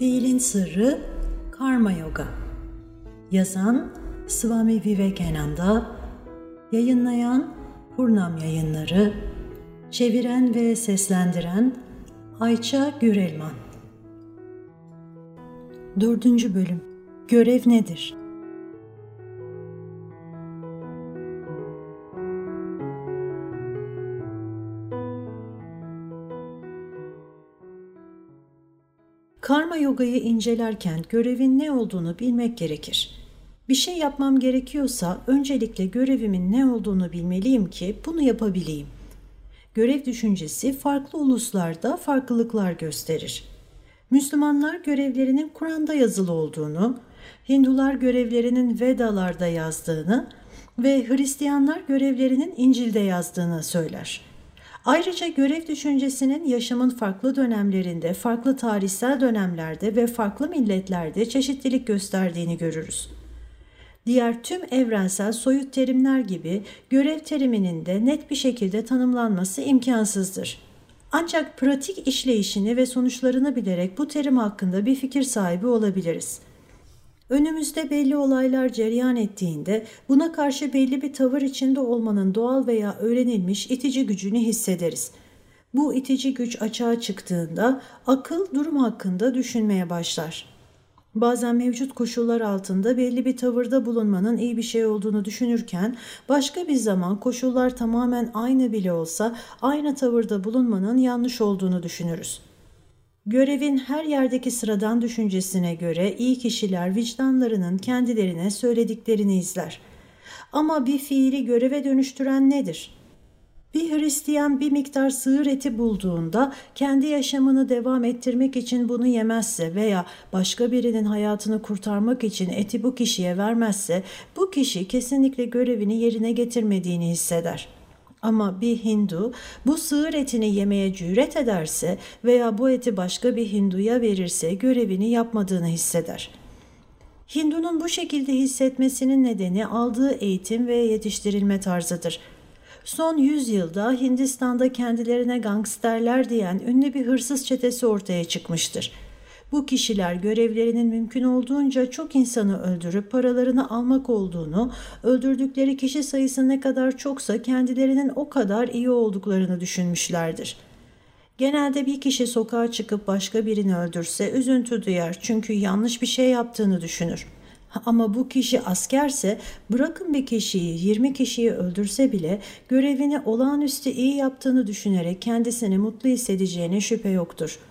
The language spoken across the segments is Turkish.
Fiilin Sırrı Karma Yoga. Yazan Swami Vivekananda. Yayınlayan Purnam Yayınları. Çeviren ve seslendiren Ayça Gürelman. Dördüncü Bölüm. Görev Nedir? Karma yogayı incelerken görevin ne olduğunu bilmek gerekir. Bir şey yapmam gerekiyorsa öncelikle görevimin ne olduğunu bilmeliyim ki bunu yapabileyim. Görev düşüncesi farklı uluslarda farklılıklar gösterir. Müslümanlar görevlerinin Kur'an'da yazılı olduğunu, Hindular görevlerinin Vedalarda yazdığını ve Hristiyanlar görevlerinin İncil'de yazdığını söyler. Ayrıca görev düşüncesinin yaşamın farklı dönemlerinde, farklı tarihsel dönemlerde ve farklı milletlerde çeşitlilik gösterdiğini görürüz. Diğer tüm evrensel soyut terimler gibi görev teriminin de net bir şekilde tanımlanması imkansızdır. Ancak pratik işleyişini ve sonuçlarını bilerek bu terim hakkında bir fikir sahibi olabiliriz.'' Önümüzde belli olaylar cereyan ettiğinde buna karşı belli bir tavır içinde olmanın doğal veya öğrenilmiş itici gücünü hissederiz. Bu itici güç açığa çıktığında akıl durum hakkında düşünmeye başlar. Bazen mevcut koşullar altında belli bir tavırda bulunmanın iyi bir şey olduğunu düşünürken başka bir zaman koşullar tamamen aynı bile olsa aynı tavırda bulunmanın yanlış olduğunu düşünürüz. Görevin her yerdeki sıradan düşüncesine göre iyi kişiler vicdanlarının kendilerine söylediklerini izler. Ama bir fiili göreve dönüştüren nedir? Bir Hristiyan bir miktar sığır eti bulduğunda kendi yaşamını devam ettirmek için bunu yemezse veya başka birinin hayatını kurtarmak için eti bu kişiye vermezse bu kişi kesinlikle görevini yerine getirmediğini hisseder.'' Ama bir Hindu bu sığır etini yemeye cüret ederse veya bu eti başka bir Hinduya verirse görevini yapmadığını hisseder. Hindunun bu şekilde hissetmesinin nedeni aldığı eğitim ve yetiştirilme tarzıdır. Son yüzyılda Hindistan'da kendilerine gangsterler diyen ünlü bir hırsız çetesi ortaya çıkmıştır.'' Bu kişiler görevlerinin mümkün olduğunca çok insanı öldürüp paralarını almak olduğunu, öldürdükleri kişi sayısı ne kadar çoksa kendilerinin o kadar iyi olduklarını düşünmüşlerdir. Genelde bir kişi sokağa çıkıp başka birini öldürse üzüntü duyar çünkü yanlış bir şey yaptığını düşünür. Ama bu kişi askerse bırakın bir kişiyi 20 kişiyi öldürse bile görevini olağanüstü iyi yaptığını düşünerek kendisini mutlu hissedeceğine şüphe yoktur.''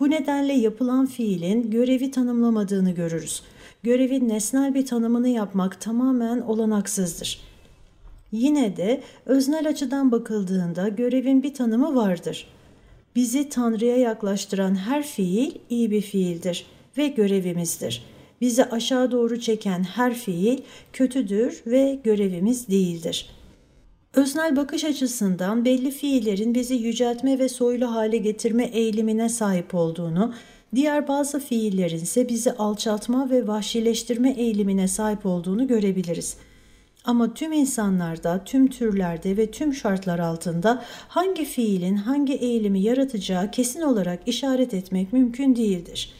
Bu nedenle yapılan fiilin görevi tanımlamadığını görürüz. Görevin nesnel bir tanımını yapmak tamamen olanaksızdır. Yine de öznel açıdan bakıldığında görevin bir tanımı vardır. Bizi Tanrı'ya yaklaştıran her fiil iyi bir fiildir ve görevimizdir. Bizi aşağı doğru çeken her fiil kötüdür ve görevimiz değildir.'' Öznel bakış açısından belli fiillerin bizi yüceltme ve soylu hale getirme eğilimine sahip olduğunu, diğer bazı fiillerin ise bizi alçaltma ve vahşileştirme eğilimine sahip olduğunu görebiliriz. Ama tüm insanlarda, tüm türlerde ve tüm şartlar altında hangi fiilin hangi eğilimi yaratacağı kesin olarak işaret etmek mümkün değildir.''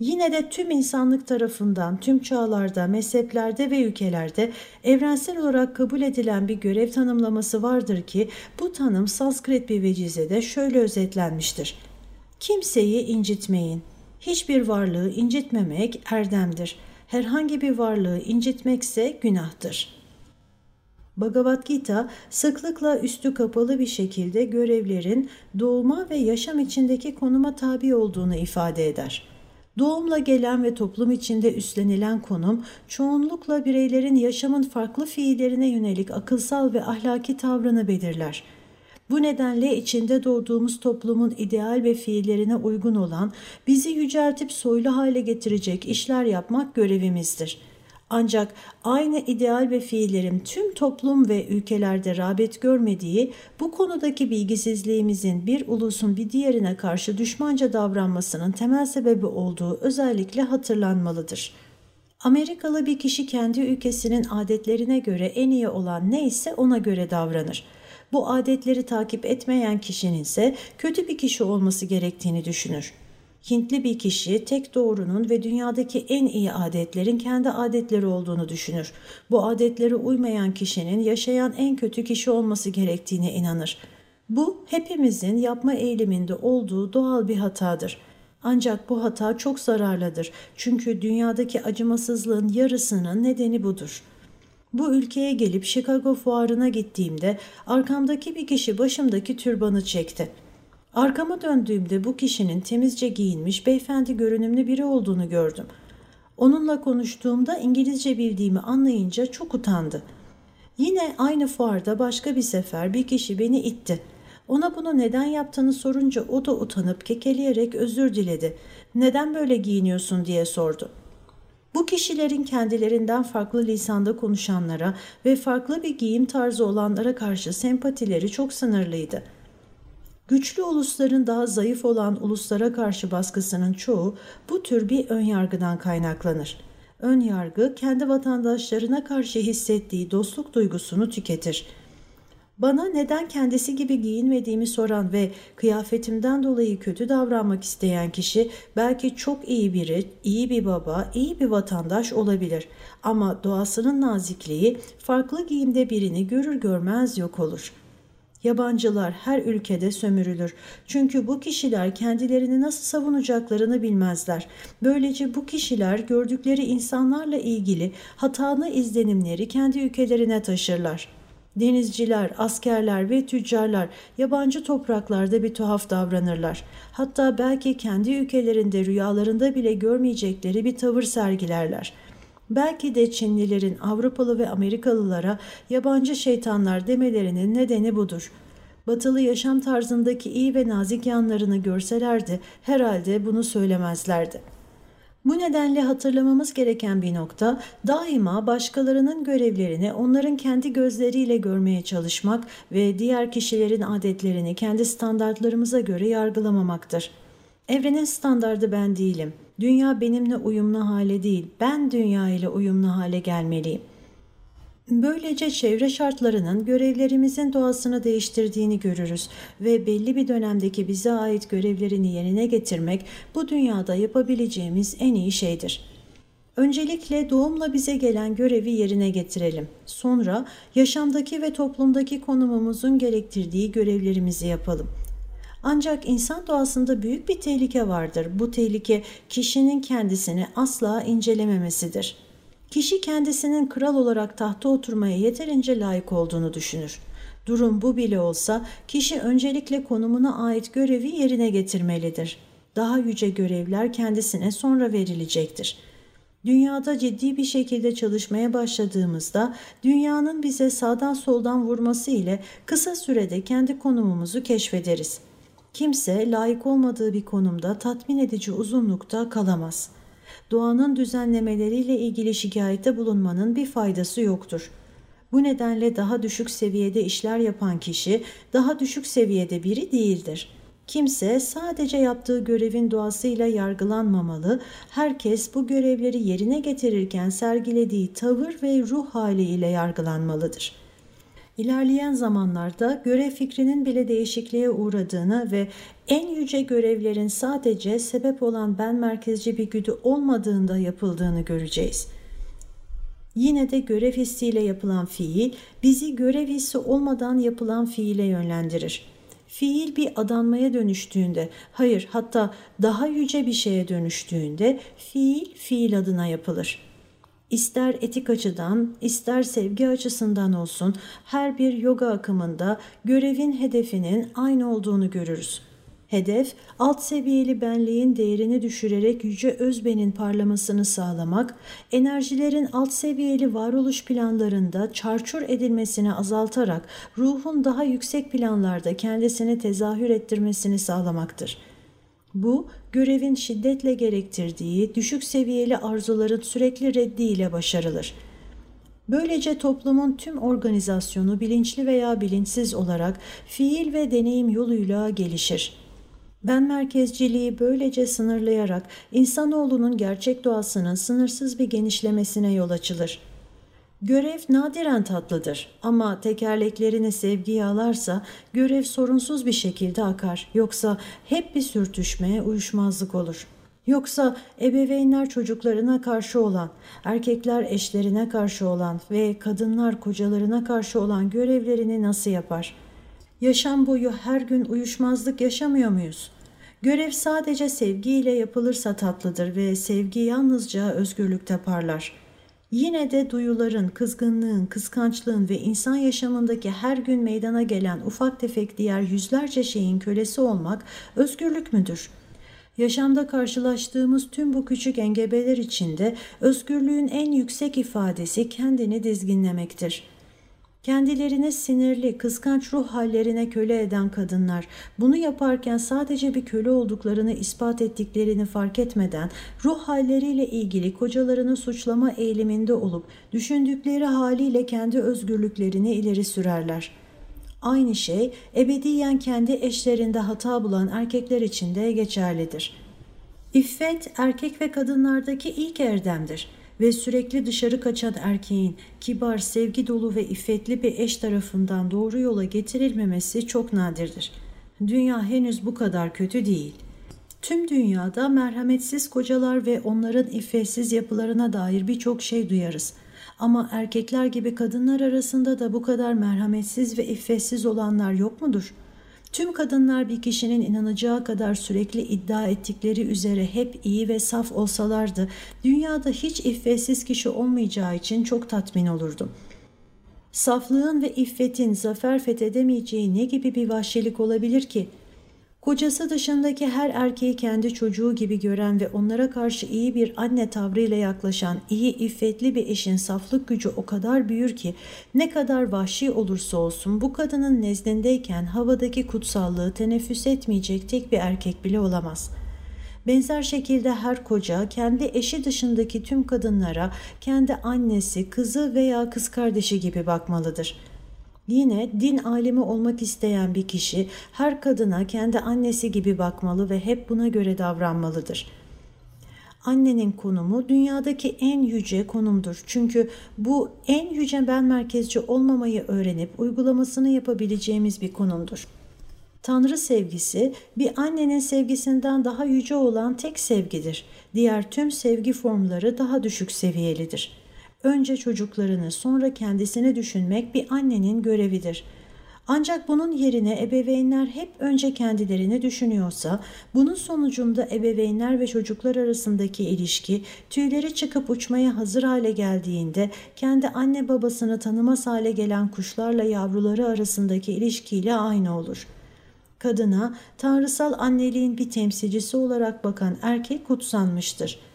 Yine de tüm insanlık tarafından tüm çağlarda, mezheplerde ve ülkelerde evrensel olarak kabul edilen bir görev tanımlaması vardır ki bu tanım Sanskrit bir vecizede şöyle özetlenmiştir. Kimseyi incitmeyin. Hiçbir varlığı incitmemek erdemdir. Herhangi bir varlığı incitmekse günahtır. Bhagavad Gita sıklıkla üstü kapalı bir şekilde görevlerin doğuma ve yaşam içindeki konuma tabi olduğunu ifade eder. Doğumla gelen ve toplum içinde üstlenilen konum çoğunlukla bireylerin yaşamın farklı fiillerine yönelik akılsal ve ahlaki tavrını belirler. Bu nedenle içinde doğduğumuz toplumun ideal ve fiillerine uygun olan, bizi yüceltip soylu hale getirecek işler yapmak görevimizdir.'' Ancak aynı ideal ve fiillerin tüm toplum ve ülkelerde rağbet görmediği bu konudaki bilgisizliğimizin bir ulusun bir diğerine karşı düşmanca davranmasının temel sebebi olduğu özellikle hatırlanmalıdır. Amerikalı bir kişi kendi ülkesinin adetlerine göre en iyi olan neyse ona göre davranır. Bu adetleri takip etmeyen kişinin ise kötü bir kişi olması gerektiğini düşünür. Hintli bir kişi tek doğrunun ve dünyadaki en iyi adetlerin kendi adetleri olduğunu düşünür. Bu adetlere uymayan kişinin yaşayan en kötü kişi olması gerektiğine inanır. Bu hepimizin yapma eğiliminde olduğu doğal bir hatadır. Ancak bu hata çok zararlıdır. Çünkü dünyadaki acımasızlığın yarısının nedeni budur. Bu ülkeye gelip Chicago fuarına gittiğimde arkamdaki bir kişi başımdaki türbanı çekti. Arkama döndüğümde bu kişinin temizce giyinmiş beyefendi görünümlü biri olduğunu gördüm. Onunla konuştuğumda İngilizce bildiğimi anlayınca çok utandı. Yine aynı fuarda başka bir sefer bir kişi beni itti. Ona bunu neden yaptığını sorunca o da utanıp kekeleyerek özür diledi. Neden böyle giyiniyorsun diye sordu. Bu kişilerin kendilerinden farklı lisanda konuşanlara ve farklı bir giyim tarzı olanlara karşı sempatileri çok sınırlıydı. Güçlü ulusların daha zayıf olan uluslara karşı baskısının çoğu bu tür bir önyargıdan kaynaklanır. Ön yargı kendi vatandaşlarına karşı hissettiği dostluk duygusunu tüketir. Bana neden kendisi gibi giyinmediğimi soran ve kıyafetimden dolayı kötü davranmak isteyen kişi belki çok iyi biri, iyi bir baba, iyi bir vatandaş olabilir. Ama doğasının nazikliği farklı giyimde birini görür görmez yok olur.'' Yabancılar her ülkede sömürülür. Çünkü bu kişiler kendilerini nasıl savunacaklarını bilmezler. Böylece bu kişiler gördükleri insanlarla ilgili hatalı izlenimleri kendi ülkelerine taşırlar. Denizciler, askerler ve tüccarlar yabancı topraklarda bir tuhaf davranırlar. Hatta belki kendi ülkelerinde rüyalarında bile görmeyecekleri bir tavır sergilerler.'' Belki de Çinlilerin Avrupalı ve Amerikalılara yabancı şeytanlar demelerinin nedeni budur. Batılı yaşam tarzındaki iyi ve nazik yanlarını görselerdi herhalde bunu söylemezlerdi. Bu nedenle hatırlamamız gereken bir nokta daima başkalarının görevlerini onların kendi gözleriyle görmeye çalışmak ve diğer kişilerin adetlerini kendi standartlarımıza göre yargılamamaktır. Evrenin standardı ben değilim. Dünya benimle uyumlu hale değil, ben dünya ile uyumlu hale gelmeliyim. Böylece çevre şartlarının görevlerimizin doğasını değiştirdiğini görürüz ve belli bir dönemdeki bize ait görevlerini yerine getirmek bu dünyada yapabileceğimiz en iyi şeydir. Öncelikle doğumla bize gelen görevi yerine getirelim. Sonra yaşamdaki ve toplumdaki konumumuzun gerektirdiği görevlerimizi yapalım. Ancak insan doğasında büyük bir tehlike vardır. Bu tehlike kişinin kendisini asla incelememesidir. Kişi kendisinin kral olarak tahta oturmaya yeterince layık olduğunu düşünür. Durum bu bile olsa kişi öncelikle konumuna ait görevi yerine getirmelidir. Daha yüce görevler kendisine sonra verilecektir. Dünyada ciddi bir şekilde çalışmaya başladığımızda dünyanın bize sağdan soldan vurması ile kısa sürede kendi konumumuzu keşfederiz. Kimse layık olmadığı bir konumda tatmin edici uzunlukta kalamaz. Doğanın düzenlemeleriyle ilgili şikayette bulunmanın bir faydası yoktur. Bu nedenle daha düşük seviyede işler yapan kişi daha düşük seviyede biri değildir. Kimse sadece yaptığı görevin doğasıyla yargılanmamalı, herkes bu görevleri yerine getirirken sergilediği tavır ve ruh haliyle yargılanmalıdır.'' İlerleyen zamanlarda görev fikrinin bile değişikliğe uğradığını ve en yüce görevlerin sadece sebep olan ben merkezci bir güdü olmadığında yapıldığını göreceğiz. Yine de görev hissiyle yapılan fiil bizi görev hissi olmadan yapılan fiile yönlendirir. Fiil bir adanmaya dönüştüğünde, hayır hatta daha yüce bir şeye dönüştüğünde fiil fiil adına yapılır. İster etik açıdan, ister sevgi açısından olsun her bir yoga akımında görevin hedefinin aynı olduğunu görürüz. Hedef, alt seviyeli benliğin değerini düşürerek yüce özbenin parlamasını sağlamak, enerjilerin alt seviyeli varoluş planlarında çarçur edilmesini azaltarak ruhun daha yüksek planlarda kendisini tezahür ettirmesini sağlamaktır.'' Bu, görevin şiddetle gerektirdiği düşük seviyeli arzuların sürekli reddiyle başarılır. Böylece toplumun tüm organizasyonu bilinçli veya bilinçsiz olarak fiil ve deneyim yoluyla gelişir. Ben merkezciliği böylece sınırlayarak insanoğlunun gerçek doğasının sınırsız bir genişlemesine yol açılır.'' Görev nadiren tatlıdır ama tekerleklerini sevgi yağlarsa görev sorunsuz bir şekilde akar. Yoksa hep bir sürtüşme, uyuşmazlık olur. Yoksa ebeveynler çocuklarına karşı olan, erkekler eşlerine karşı olan ve kadınlar kocalarına karşı olan görevlerini nasıl yapar? Yaşam boyu her gün uyuşmazlık yaşamıyor muyuz? Görev sadece sevgiyle yapılırsa tatlıdır ve sevgi yalnızca özgürlükte parlar.'' Yine de duyuların, kızgınlığın, kıskançlığın ve insan yaşamındaki her gün meydana gelen ufak tefek diğer yüzlerce şeyin kölesi olmak özgürlük müdür? Yaşamda karşılaştığımız tüm bu küçük engebeler içinde özgürlüğün en yüksek ifadesi kendini dizginlemektir.'' Kendilerini sinirli, kıskanç ruh hallerine köle eden kadınlar bunu yaparken sadece bir köle olduklarını ispat ettiklerini fark etmeden ruh halleriyle ilgili kocalarını suçlama eğiliminde olup düşündükleri haliyle kendi özgürlüklerini ileri sürerler. Aynı şey ebediyen kendi eşlerinde hata bulan erkekler için de geçerlidir. İffet erkek ve kadınlardaki ilk erdemdir ve sürekli dışarı kaçan erkeğin kibar, sevgi dolu ve iffetli bir eş tarafından doğru yola getirilmemesi çok nadirdir. Dünya henüz bu kadar kötü değil. Tüm dünyada merhametsiz kocalar ve onların iffetsiz yapılarına dair birçok şey duyarız. Ama erkekler gibi kadınlar arasında da bu kadar merhametsiz ve iffetsiz olanlar yok mudur?'' Tüm kadınlar bir kişinin inanacağı kadar sürekli iddia ettikleri üzere hep iyi ve saf olsalardı, dünyada hiç iffetsiz kişi olmayacağı için çok tatmin olurdum. Saflığın ve iffetin zafer fethedemeyeceği ne gibi bir vahşilik olabilir ki?'' Kocası dışındaki her erkeği kendi çocuğu gibi gören ve onlara karşı iyi bir anne tavrıyla yaklaşan iyi iffetli bir eşin saflık gücü o kadar büyür ki ne kadar vahşi olursa olsun bu kadının nezdindeyken havadaki kutsallığı teneffüs etmeyecek tek bir erkek bile olamaz.'' Benzer şekilde her koca kendi eşi dışındaki tüm kadınlara kendi annesi, kızı veya kız kardeşi gibi bakmalıdır.'' Yine din alimi olmak isteyen bir kişi her kadına kendi annesi gibi bakmalı ve hep buna göre davranmalıdır. Annenin konumu dünyadaki en yüce konumdur. Çünkü bu en yüce ben merkezci olmamayı öğrenip uygulamasını yapabileceğimiz bir konumdur. Tanrı sevgisi bir annenin sevgisinden daha yüce olan tek sevgidir. Diğer tüm sevgi formları daha düşük seviyelidir.'' Önce çocuklarını sonra kendisini düşünmek bir annenin görevidir. Ancak bunun yerine ebeveynler hep önce kendilerini düşünüyorsa, bunun sonucunda ebeveynler ve çocuklar arasındaki ilişki tüyleri çıkıp uçmaya hazır hale geldiğinde kendi anne babasını tanımaz hale gelen kuşlarla yavruları arasındaki ilişkiyle aynı olur. Kadına tanrısal anneliğin bir temsilcisi olarak bakan erkek kutsanmıştır.''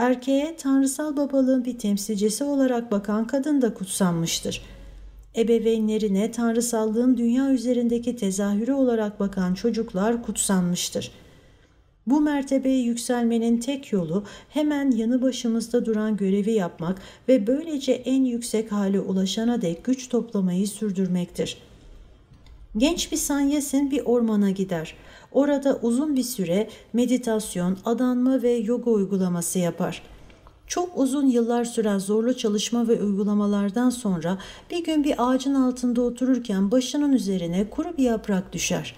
Erkeğe tanrısal babalığın bir temsilcisi olarak bakan kadın da kutsanmıştır. Ebeveynlerine tanrısallığın dünya üzerindeki tezahürü olarak bakan çocuklar kutsanmıştır. Bu mertebeye yükselmenin tek yolu hemen yanı başımızda duran görevi yapmak ve böylece en yüksek hale ulaşana dek güç toplamayı sürdürmektir. Genç bir sanyesin bir ormana gider.'' Orada uzun bir süre meditasyon, adanma ve yoga uygulaması yapar. Çok uzun yıllar süren zorlu çalışma ve uygulamalardan sonra bir gün bir ağacın altında otururken başının üzerine kuru bir yaprak düşer.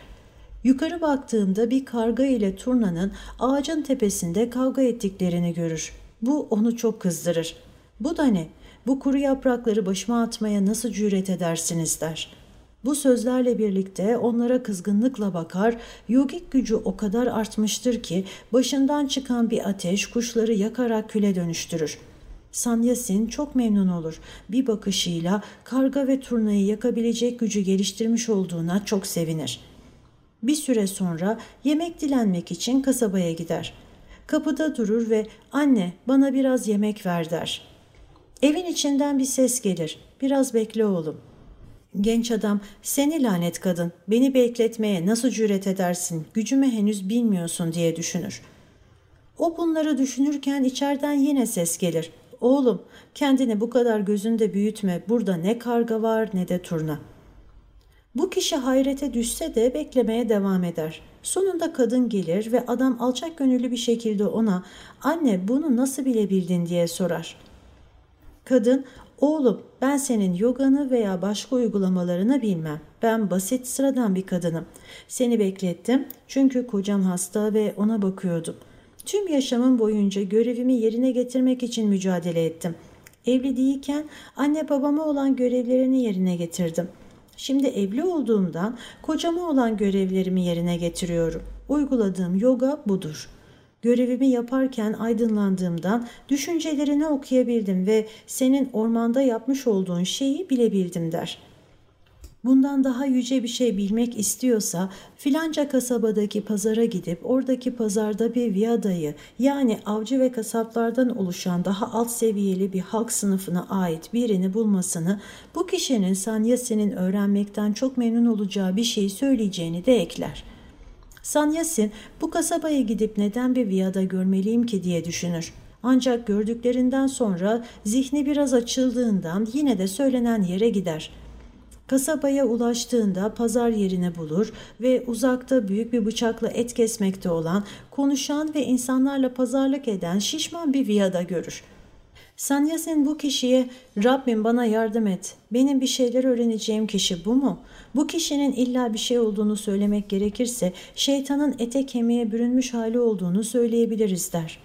Yukarı baktığında bir karga ile turnanın ağacın tepesinde kavga ettiklerini görür. Bu onu çok kızdırır. Bu da ne? Bu kuru yaprakları başıma atmaya nasıl cüret edersiniz der.'' Bu sözlerle birlikte onlara kızgınlıkla bakar, yogik gücü o kadar artmıştır ki başından çıkan bir ateş kuşları yakarak küle dönüştürür. Sanyasin çok memnun olur. Bir bakışıyla karga ve turnayı yakabilecek gücü geliştirmiş olduğuna çok sevinir. Bir süre sonra yemek dilenmek için kasabaya gider. Kapıda durur ve anne bana biraz yemek ver der. Evin içinden bir ses gelir. Biraz bekle oğlum.'' Genç adam, seni lanet kadın, beni bekletmeye nasıl cüret edersin, gücümü henüz bilmiyorsun diye düşünür. O bunları düşünürken içeriden yine ses gelir. Oğlum, kendini bu kadar gözünde büyütme, burada ne karga var ne de turna. Bu kişi hayrete düşse de beklemeye devam eder. Sonunda kadın gelir ve adam alçak gönüllü bir şekilde ona anne bunu nasıl bilebildin diye sorar. Kadın Oğlum ben senin yoganı veya başka uygulamalarını bilmem. Ben basit sıradan bir kadınım. Seni beklettim çünkü kocam hasta ve ona bakıyordum. Tüm yaşamım boyunca görevimi yerine getirmek için mücadele ettim. Evli değilken anne babama olan görevlerini yerine getirdim. Şimdi evli olduğumdan kocama olan görevlerimi yerine getiriyorum. Uyguladığım yoga budur.'' Görevimi yaparken aydınlandığımdan düşüncelerini okuyabildim ve senin ormanda yapmış olduğun şeyi bilebildim der. Bundan daha yüce bir şey bilmek istiyorsa filanca kasabadaki pazara gidip oradaki pazarda bir viadayı yani avcı ve kasaplardan oluşan daha alt seviyeli bir halk sınıfına ait birini bulmasını bu kişinin Sanyasi'nin öğrenmekten çok memnun olacağı bir şey söyleyeceğini de ekler.'' Sanyasin bu kasabaya gidip neden bir viyada görmeliyim ki diye düşünür. Ancak gördüklerinden sonra zihni biraz açıldığından yine de söylenen yere gider. Kasabaya ulaştığında pazar yerini bulur ve uzakta büyük bir bıçakla et kesmekte olan, konuşan ve insanlarla pazarlık eden şişman bir viyada görür. Sanyasin bu kişiye Rabbim bana yardım et. Benim bir şeyler öğreneceğim kişi bu mu? Bu kişinin illa bir şey olduğunu söylemek gerekirse şeytanın ete kemiğe bürünmüş hali olduğunu söyleyebiliriz der.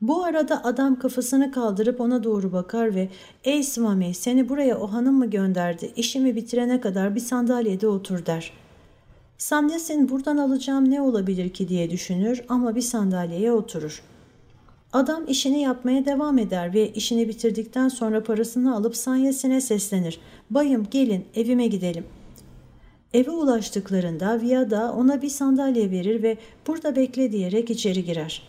Bu arada adam kafasını kaldırıp ona doğru bakar ve ''Ey Swami seni buraya o hanım mı gönderdi? İşimi bitirene kadar bir sandalyede otur.'' der. Sanyasin buradan alacağım ne olabilir ki diye düşünür ama bir sandalyeye oturur. Adam işini yapmaya devam eder ve işini bitirdikten sonra parasını alıp sanyesine seslenir. Bayım gelin evime gidelim. Eve ulaştıklarında Viada ona bir sandalye verir ve burada bekle diyerek içeri girer.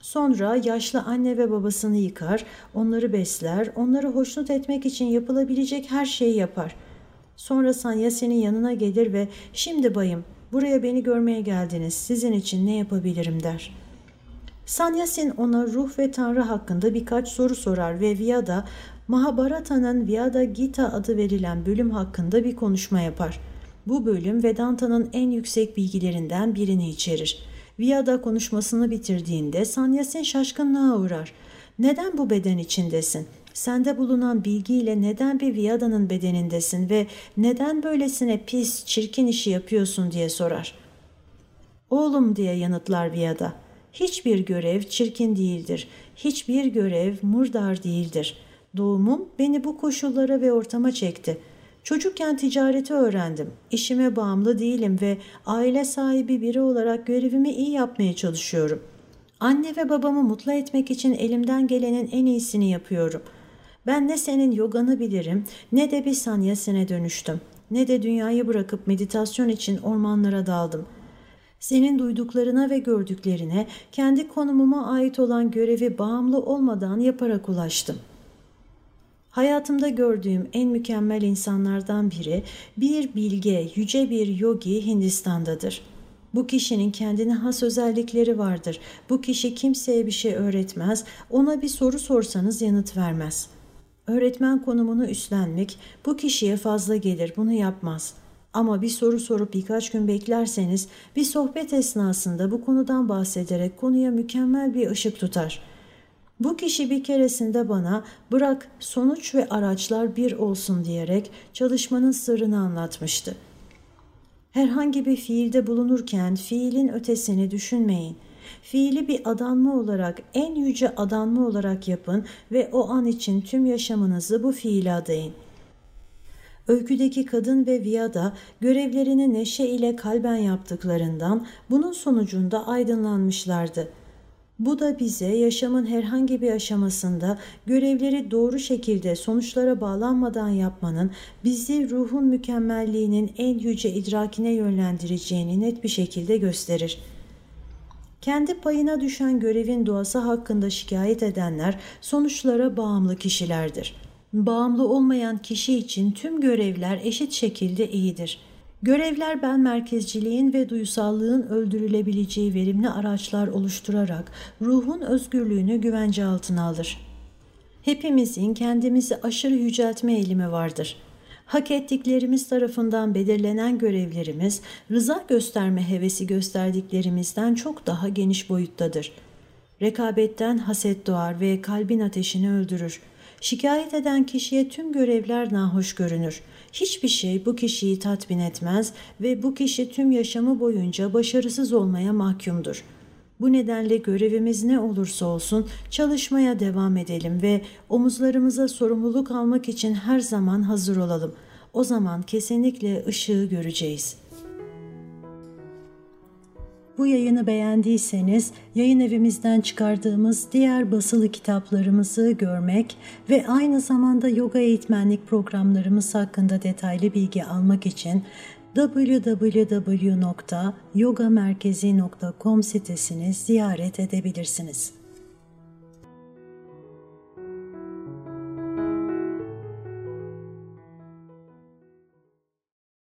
Sonra yaşlı anne ve babasını yıkar, onları besler, onları hoşnut etmek için yapılabilecek her şeyi yapar. Sonra Sanya senin yanına gelir ve şimdi bayım buraya beni görmeye geldiniz sizin için ne yapabilirim der.'' Sanyasin ona ruh ve tanrı hakkında birkaç soru sorar ve Vyada, Mahabharata'nın Vyada Gita adı verilen bölüm hakkında bir konuşma yapar. Bu bölüm Vedanta'nın en yüksek bilgilerinden birini içerir. Vyada konuşmasını bitirdiğinde Sanyasin şaşkınlığa uğrar. Neden bu beden içindesin? Sende bulunan bilgiyle neden bir Vyada'nın bedenindesin ve neden böylesine pis, çirkin işi yapıyorsun diye sorar. Oğlum diye yanıtlar Vyada. Hiçbir görev çirkin değildir. Hiçbir görev murdar değildir. Doğumum beni bu koşullara ve ortama çekti. Çocukken ticareti öğrendim. İşime bağımlı değilim ve aile sahibi biri olarak görevimi iyi yapmaya çalışıyorum. Anne ve babamı mutlu etmek için elimden gelenin en iyisini yapıyorum. Ben ne senin yoganı bilirim ne de bir sanyasine dönüştüm. Ne de dünyayı bırakıp meditasyon için ormanlara daldım.'' Senin duyduklarına ve gördüklerine kendi konumuma ait olan görevi bağımlı olmadan yaparak ulaştım. Hayatımda gördüğüm en mükemmel insanlardan biri bir bilge, yüce bir yogi Hindistan'dadır. Bu kişinin kendine has özellikleri vardır. Bu kişi kimseye bir şey öğretmez, ona bir soru sorsanız yanıt vermez. Öğretmen konumunu üstlenmek bu kişiye fazla gelir, bunu yapmaz.'' Ama bir soru sorup birkaç gün beklerseniz bir sohbet esnasında bu konudan bahsederek konuya mükemmel bir ışık tutar. Bu kişi bir keresinde bana bırak sonuç ve araçlar bir olsun diyerek çalışmanın sırrını anlatmıştı. Herhangi bir fiilde bulunurken fiilin ötesini düşünmeyin. Fiili bir adanma olarak, en yüce adanma olarak yapın ve o an için tüm yaşamınızı bu fiile adayın.'' Öyküdeki kadın ve Viyada görevlerini neşe ile kalben yaptıklarından bunun sonucunda aydınlanmışlardı. Bu da bize yaşamın herhangi bir aşamasında görevleri doğru şekilde sonuçlara bağlanmadan yapmanın bizi ruhun mükemmelliğinin en yüce idrakine yönlendireceğini net bir şekilde gösterir. Kendi payına düşen görevin doğası hakkında şikayet edenler sonuçlara bağımlı kişilerdir.'' Bağımlı olmayan kişi için tüm görevler eşit şekilde iyidir. Görevler ben merkezciliğin ve duysallığın öldürülebileceği verimli araçlar oluşturarak ruhun özgürlüğünü güvence altına alır. Hepimizin kendimizi aşırı yüceltme eğilimi vardır. Hak ettiklerimiz tarafından belirlenen görevlerimiz, rıza gösterme hevesi gösterdiklerimizden çok daha geniş boyuttadır. Rekabetten haset doğar ve kalbin ateşini öldürür.'' Şikayet eden kişiye tüm görevler nahoş görünür. Hiçbir şey bu kişiyi tatmin etmez ve bu kişi tüm yaşamı boyunca başarısız olmaya mahkumdur. Bu nedenle görevimiz ne olursa olsun çalışmaya devam edelim ve omuzlarımıza sorumluluk almak için her zaman hazır olalım. O zaman kesinlikle ışığı göreceğiz. Bu yayını beğendiyseniz yayın evimizden çıkardığımız diğer basılı kitaplarımızı görmek ve aynı zamanda yoga eğitmenlik programlarımız hakkında detaylı bilgi almak için www.yogamerkezi.com sitesini ziyaret edebilirsiniz.